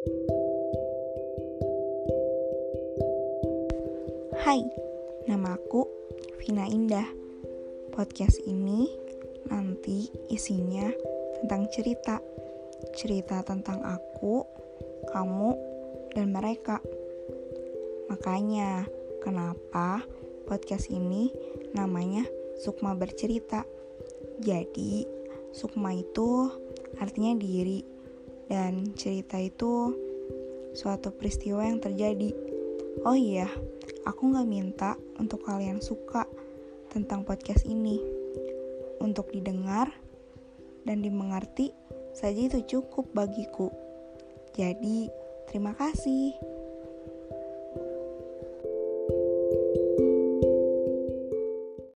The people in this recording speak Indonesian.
Hai, nama aku Vina Indah. Podcast ini nanti isinya tentang cerita. Cerita tentang aku, kamu, dan mereka. Makanya, kenapa podcast ini namanya Sukma Bercerita. Jadi, Sukma itu artinya diri dan cerita itu suatu peristiwa yang terjadi. Oh iya, aku gak minta untuk kalian suka tentang podcast ini. Untuk didengar dan dimengerti saja itu cukup bagiku. Jadi, terima kasih.